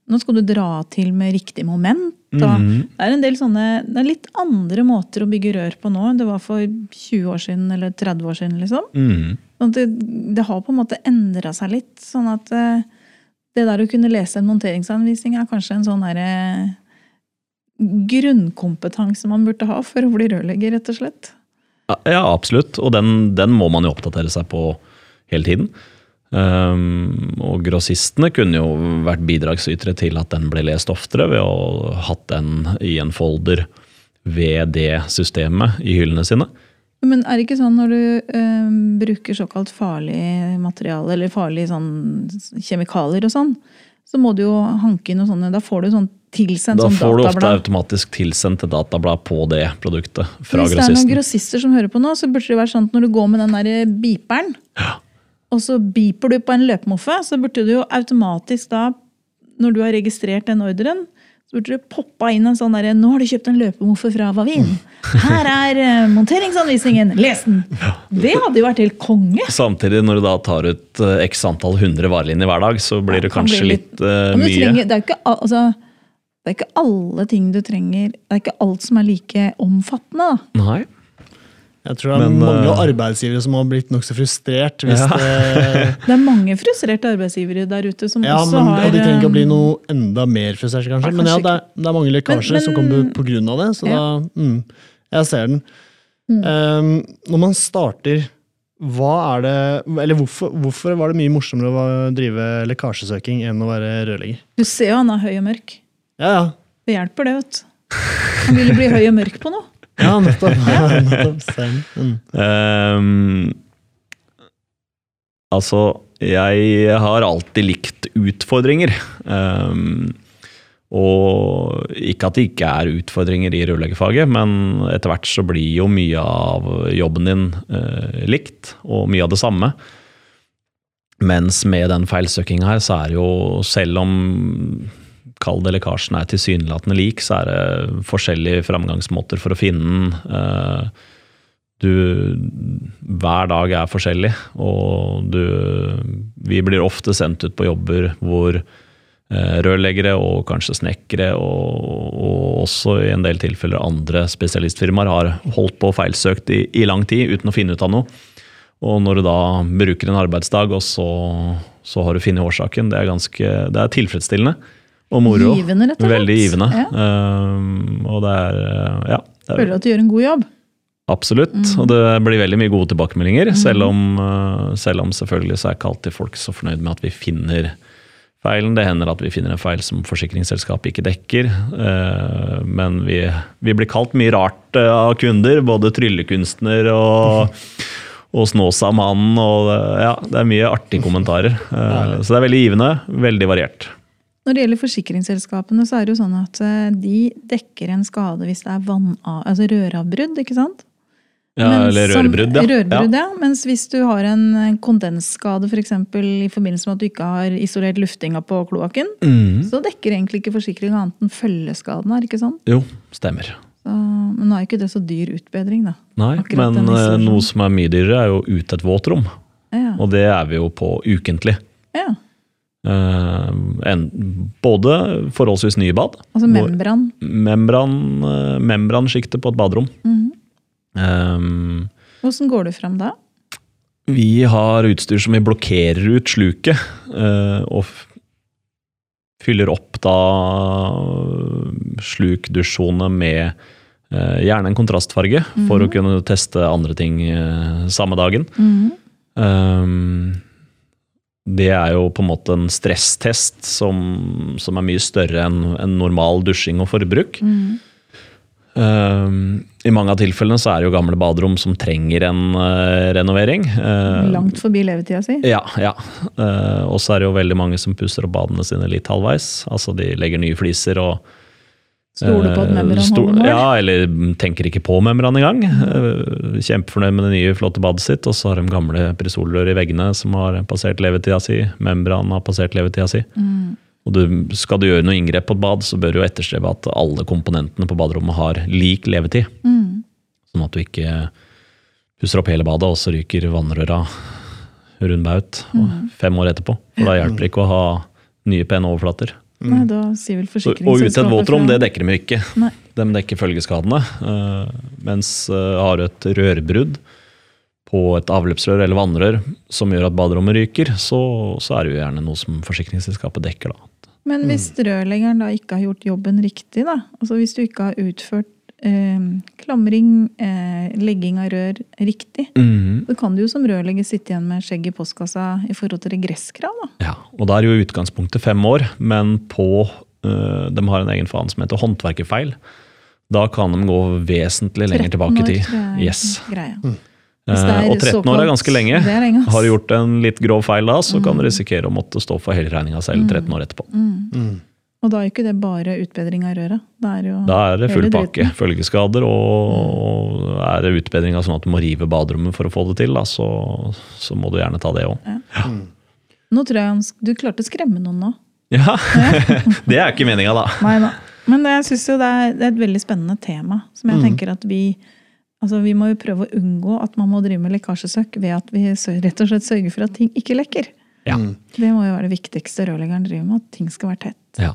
Nå skal du dra til med riktig moment. Mhm. Det er en del sånne, det er litt andre måter å bygge rør på nå enn det var for 20 år siden eller 30 år siden. liksom. Mhm. Sånn det, det har på en måte endra seg litt. sånn at eh, det der å kunne lese en monteringsanvisning er kanskje en sånn derre grunnkompetanse man burde ha for å bli rørlegger, rett og slett. Ja, absolutt. Og den, den må man jo oppdatere seg på hele tiden. Um, og grossistene kunne jo vært bidragsytere til at den ble lest oftere ved å hatt den i en folder ved det systemet i hyllene sine. Men er det ikke sånn når du eh, bruker såkalt farlig materiale, eller farlige sånn kjemikalier og sånn, så må du jo hanke inn noe sånt. Da får du sånn tilsendt Da sånn får du ofte automatisk tilsendt et datablad på det produktet fra Hvis det er noen grossister som hører på nå, så burde det være sånn at når du går med den der beeperen, og så beeper du på en løpemoffe, så burde du jo automatisk da, når du har registrert den ordren, så burde du poppa inn en sånn derre 'Nå har du kjøpt en løpemoffe fra Vavin. Her er eh, monteringsanvisningen. Les den!' Det hadde jo vært helt konge. Samtidig, når du da tar ut eh, x antall hundre varelinjer hver dag, så blir det kan kanskje bli litt, litt- uh, mye. trenger, det, er ikke, altså, det er ikke alle ting du trenger Det er ikke alt som er like omfattende. da. Nei. Jeg tror det er Men, mange eh, arbeidsgivere som har blitt nokså frustrert. hvis Ja. det... Det er mange frustrerte arbeidsgivere der ute som Ja, også men, har og De trenger ikke å bli eh, noe enda mer frustrert, kanskje. kanskje. Men ja, det er, det er mange lekkasjer Men- som kommer av det. Så Ja. da mm, Jeg ser den. Mm. Um, når man starter, hva er det Eller hvorfor, hvorfor var det mye morsommere å drive lekkasjesøking enn å være rørlegger? Du ser jo han er høy og mørk. Ja, ja. Det hjelper, det. vet du. Han vil jo bli høy og mørk på noe. Ja, nettopp. nettopp. Mm. Um, altså, jeg har alltid likt utfordringer. Um, og ikke at det ikke er utfordringer i rørleggerfaget, men etter hvert så blir jo mye av jobben din uh, likt, og mye av det samme. Mens med den feilsøkinga her, så er det jo, selv om kall det lekkasjen er tilsynelatende lik, så er det forskjellige framgangsmåter for å finne den. Eh, du, hver dag er forskjellig, og du, vi blir ofte sendt ut på jobber hvor eh, rørleggere og kanskje snekkere, og, og også i en del tilfeller andre spesialistfirmaer har holdt på og feilsøkt i, i lang tid uten å finne ut av noe. Og når du da bruker en arbeidsdag, og så, så har du funnet årsaken, det er ganske det er tilfredsstillende. Og moro. Givende, rett og slett. Veldig givende. Ja. Uh, og det er eh, Ja. Det er, Føler at du gjør en god jobb. Absolutt. Mm. Og det blir veldig mye gode tilbakemeldinger. Selv, om, eh, selv om selvfølgelig så er ikke alltid folk så fornøyd med at vi finner feilen. Det hender at vi finner en feil som forsikringsselskapet ikke dekker. Uh, Men vi, vi blir kalt mye rart av kunder. Både tryllekunstner og, og Snåsamannen. Og ja, det er mye artige kommentarer. Så det er veldig givende. Veldig variert. Når det gjelder forsikringsselskapene, så er det jo sånn at eh, de dekker en skade hvis det er vann, altså røravbrudd, ikke sant? Ja, Mens eller rørbrudd, ja. Rørbrudd, ja. Mens hvis du har en kondensskade kondensskade for eksempel, i forbindelse med at du ikke har isolert luftinga på kloakken, mm. så dekker egentlig ikke forsikringa annet enn følgeskadene. er det ikke sånn? Jo, stemmer. Så, men nå er ikke det så dyr utbedring, da. Nei, Akkurat men eh, noe som er mye dyrere, er jo ut et våtrom. Ja. Og det er vi jo på ukentlig. ja. Eh, en, både forholdsvis nye bad. Altså membran. Membran, uh, membransjiktet på et baderom. Mm -hmm. um, Hvordan går du fram da? vi har utstyr som vi blokkerer ut sluket, Uh, og fyller opp da slukdusjsone med eh, gjerne en kontrastfarge, for å kunne teste andre ting eh, samme dagen. Mhm. Um, det er jo på en måte en stresstest som, som er mye større enn en normal dusjing og forbruk. Mm. Uh, I mange av tilfellene så er det jo gamle baderom som trenger en uh, renovering. Uh, Langt forbi levetida si. Ja, ja. Og så er det jo veldig mange som pusser opp badene sine litt halvveis. Altså de legger nye fliser og Stoler på at Eh, membran holder mål. Ja, eller tenker ikke på membran engang. Eh, Kjempefornøyd med det nye, flotte badet sitt. Og så har de gamle prisolrør i veggene som har passert levetida si. Membran har passert levetida si. Mm. Og du, skal du gjøre noe inngrep på et bad, så bør du etterstrebe at alle komponentene på baderommet har lik levetid. Mm. Sånn at du ikke pusser opp hele badet, og så ryker vannrøra rundbaut fem år etterpå. For da hjelper det ikke å ha nye, pene overflater. Nei, da sier vel Så, og utett våtrom, det dekker de ikke. Nei. De dekker følgeskadene. eh, mens eh, har du et rørbrudd på et avløpsrør eller vannrør som gjør at baderommet ryker, så, så er det jo gjerne noe som forsikringsselskapet dekker. da. Men hvis rørleggeren da ikke har gjort jobben riktig, da, altså hvis du ikke har utført klamring, eh, legging av rør riktig, så kan du jo som rørlegger sitte igjen med skjegg i postkassa i forhold til regresskrav. da. Ja, og da er jo utgangspunktet fem år, men på eh, De har en egen faen som heter håndverkerfeil. Da kan de gå vesentlig lenger tilbake i tid. Yes. Greia. Eh, er og 13 år er ganske lenge. er lenge. Har du gjort en litt grov feil da, så Mm. kan du risikere å måtte stå for hele regninga selv 13 år etterpå. Mm. Og da er jo ikke det bare utbedring av røret. Da er, jo Da er det full pakke. dritten. Følgeskader, og er det utbedring av sånn at du må rive baderommet for å få det til, da, så, så må du gjerne ta det òg. Nå tror jeg han du klarte å skremme noen nå. Ja, det er ikke meninga, da. Nei da. Men jeg syns jo det er, et veldig spennende tema. Som jeg tenker at vi Altså, Vi må jo prøve å unngå at man må drive med lekkasjesøk ved at vi rett og slett sørger for at ting ikke lekker. Ja. Det må jo være det viktigste rørleggeren driver med, at ting skal være tett. Ja.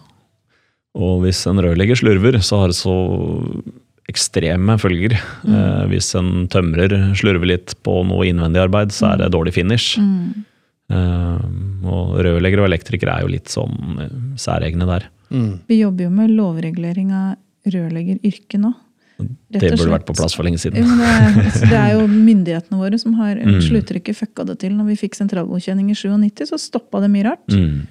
Og hvis en rørlegger slurver, så har det så ekstreme følger. Eh, hvis en tømrer slurver litt på noe innvendig arbeid, så er det dårlig finish. Eh, og rørleggere og elektrikere er jo litt sånn eh, særegne der. Mm. Vi jobber jo med lovregulering av rørleggeryrket nå. Rett Det burde vært på plass for lenge siden. men det, er, det jo myndighetene våre som har Mm. slutttrykket fucka det til. Når vi fikk sentralgodkjenning i 97, så stoppa det mye rart. Mm.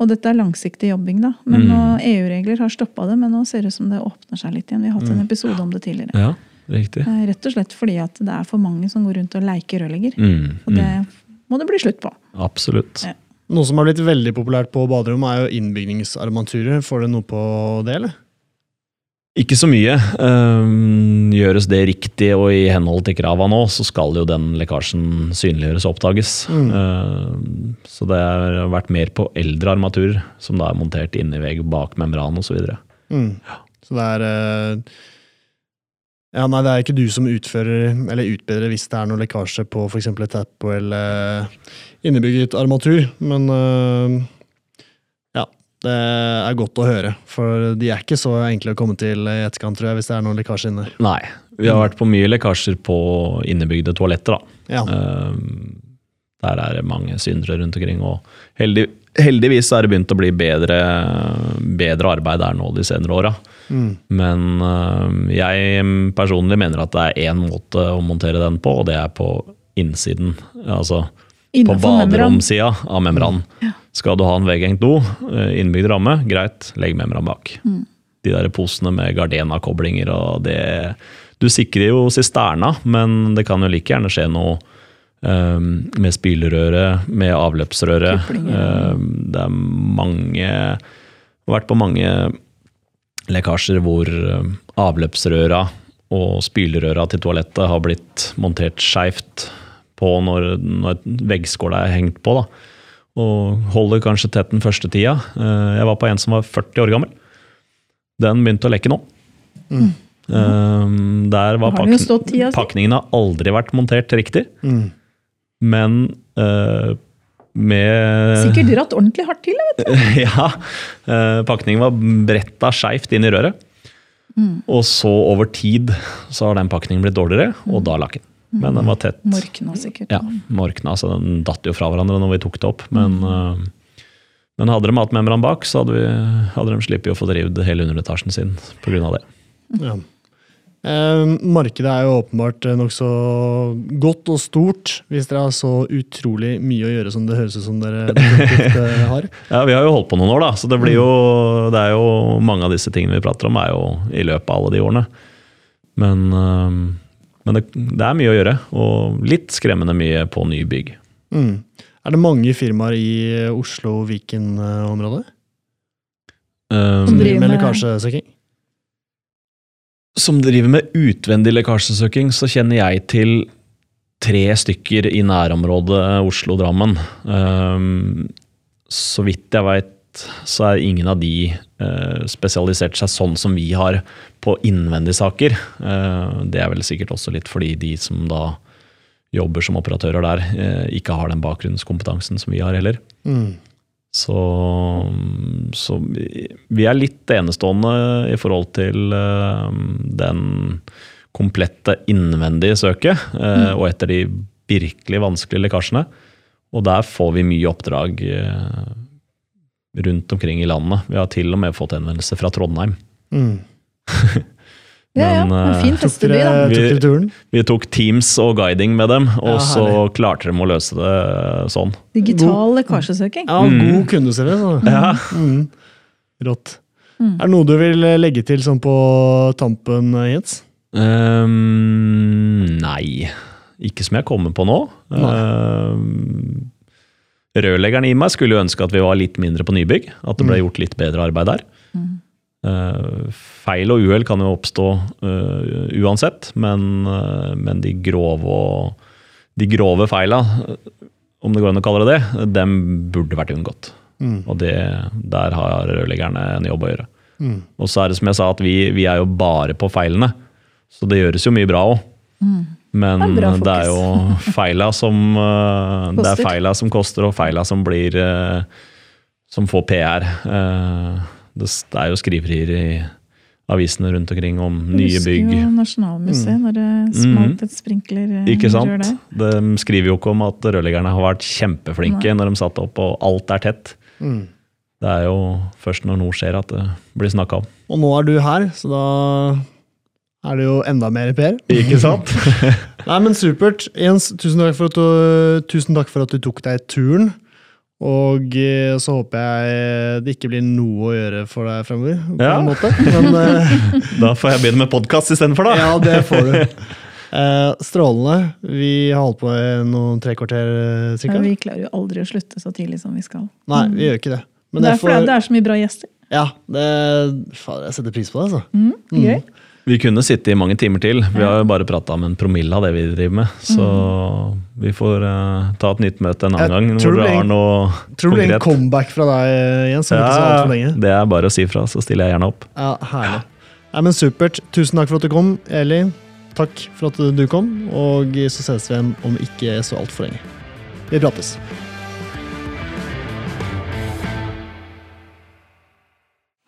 Og dette er langsiktig jobbing, da. Men Mm. nå- EU-regler har stoppa det, men nå ser det ut som det åpner seg litt igjen. Vi har hatt en episode om det tidligere. Ja, riktig. Eh, Rett og slett fordi at det er for mange som går rundt og leker rørlegger. Mm. Og det må det bli slutt på. Absolutt. Ja. Noe som har blitt veldig populært på baderommet, er jo innbygningsarmaturer. Får det noe på det, eller? Ikke så mye. Ehm, gjøres det riktig og i henhold til krava nå, så skal jo den lekkasjen synliggjøres og oppdages. Mm. så det har vært mer på eldre armaturer, som da er montert inn i vegg, bak membran osv. Mm. Så det er eh, Ja, nei, det er ikke du som utfører eller utbedrer hvis det er noe lekkasje på f.eks. et eller innebygget armatur, men eh. Det er godt å høre, for de er ikke så enkle å komme til i etterkant, tror jeg, hvis det er noen lekkasjer inne. Nei. Vi har vært på mye lekkasjer på innebygde toaletter, da. Ja. Ehm, Der er det mange syndere rundt omkring. Og heldig, heldigvis er det begynt å bli bedre, bedre arbeid der nå de senere åra. Mm. Men jeg personlig mener at det er én måte å montere den på, og det er på innsiden. Altså Innenfor på baderomsida av membran. Skal du ha en vegghengt do, eh, innbygd ramme, greit, legg membran bak. Mm. De der posene med Gardena-koblinger og det Du sikrer jo sisterna, men det kan jo like gjerne skje noe um, med spylerøret, med avløpsrøret. Um, det er mange Jeg har vært på mange lekkasjer hvor avløpsrøra og spylerøra til toalettet har blitt montert skeivt på når, når veggskåla er hengt på. da. Og holder kanskje tett den første tida. Eh, Jeg var på en som var 40 år gammel. Den begynte å lekke nå. Mm. Um, Der var pakning, tida pakningen har aldri vært montert riktig, Mm. men uh, med Sikkert dratt ordentlig hardt til. vet du. ja. Uh, Pakningen var bretta skeivt inn i røret. Mm. Og så over tid så har den pakningen blitt dårligere, og da lakk den. Men den var tett. Morkna sikkert. Ja, morkna, så den datt jo fra hverandre når vi tok det opp. Men, mm. men hadde de hatt membran bak, så hadde, vi, hadde de sluppet å få drevet hele underetasjen sin pga. det. Ja. Eh, markedet er jo åpenbart eh, nokså godt og stort, hvis dere har så utrolig mye å gjøre som det høres ut som dere eh, har. Ja, Vi har jo holdt på noen år, da, så det blir jo, det er jo mange av disse tingene vi prater om, er jo i løpet av alle de årene. Men, eh, men det, det er mye å gjøre, og litt skremmende mye på nybygg. Mm. Er det mange firmaer i Oslo-Viken-området? Um, Som driver med- lekkasjesøking? som driver med utvendig lekkasjesøking, så kjenner jeg til tre stykker i nærområdet Oslo-Drammen. Um, så vidt jeg veit, så er ingen av de eh, spesialisert seg sånn som vi har på innvendigsaker. Eh, det er vel sikkert også litt fordi de som da jobber som operatører der, eh, ikke har den bakgrunnskompetansen som vi har heller. Mm. Så, så vi, er litt enestående i forhold til uh, den komplette innvendige søket, mm. og etter de virkelig vanskelige lekkasjene. Og der får vi mye oppdrag uh, rundt omkring i landet. Vi har til og med fått henvendelse fra Trondheim. Mm. Ja, ja. En eh, fin Tok festeby, da. Vi-? Vi tok Teams og guiding med dem, og Ja, så klarte de å løse det sånn. Digital lekkasjesøking. Ja, god kundeservice. Mm. Ja. Mm. Rått. Mm. Er det noe du vil legge til sånn på tampen, Jens? Um, nei, ikke som jeg kommer på nå. Ehm, rørleggeren i meg skulle jo ønske at vi var litt mindre på nybygg. At det ble gjort litt bedre arbeid der. Mm. Uh, feil og uhell kan jo oppstå uh, uansett, men, uh, men de grove og de grove feila, om det går an å kalle det det, dem burde vært unngått. Mm. Og det, der har rørleggerne en jobb å gjøre. Mm. Og så er det som jeg sa, at vi, vi er jo bare på feilene. Så det gjøres jo mye bra òg. Men Det er det er jo feila som eh, Det er Koster. feila som koster, og feila som blir eh, Som får PR. Eh, Det det er jo skriverier i avisene rundt omkring om nye bygg. Husker jo Nasjonalmuseet når det smalt et sprinkler Ikke sant? De skriver jo ikke om at rørleggerne har vært kjempeflinke Nei. når de satte opp og alt er tett. Mm. Det er jo først når noe skjer at det blir snakka om. Og nå er du her, så da er det jo enda mer Per. Ikke sant? Nei, men supert. Jens, tusen takk for at du, tusen takk for at du tok deg turen. Og eh, så håper jeg det ikke blir noe å gjøre for deg fremover. På Ja. en måte. Men eh, Da får jeg begynne med podkast istedenfor, da. ja, det får du. Eh, strålende. Vi har holdt på i noen tre kvarter eh, Ja, cirka. vi klarer jo aldri å slutte så tidlig som vi skal. Nei, vi gjør ikke det. Men det er fordi det er så mye bra gjester. ja, det, faen, jeg setter pris på det, altså. Mm, gøy. Vi kunne sitte i mange timer til. Vi har jo bare prata om en promille av det vi driver med. Så vi får uh, ta et nytt møte en annen Jeg gang tror hvor du har en- noe Tror det blir en comeback fra deg, Jens, Ja, ikke så altfor lenge. Det er bare å si fra, så stiller jeg gjerne opp. Ja, herlig. Nei, men Supert. Tusen takk for at du kom, Eli. Takk for at du kom, og så ses vi igjen om ikke så altfor lenge. Vi prates.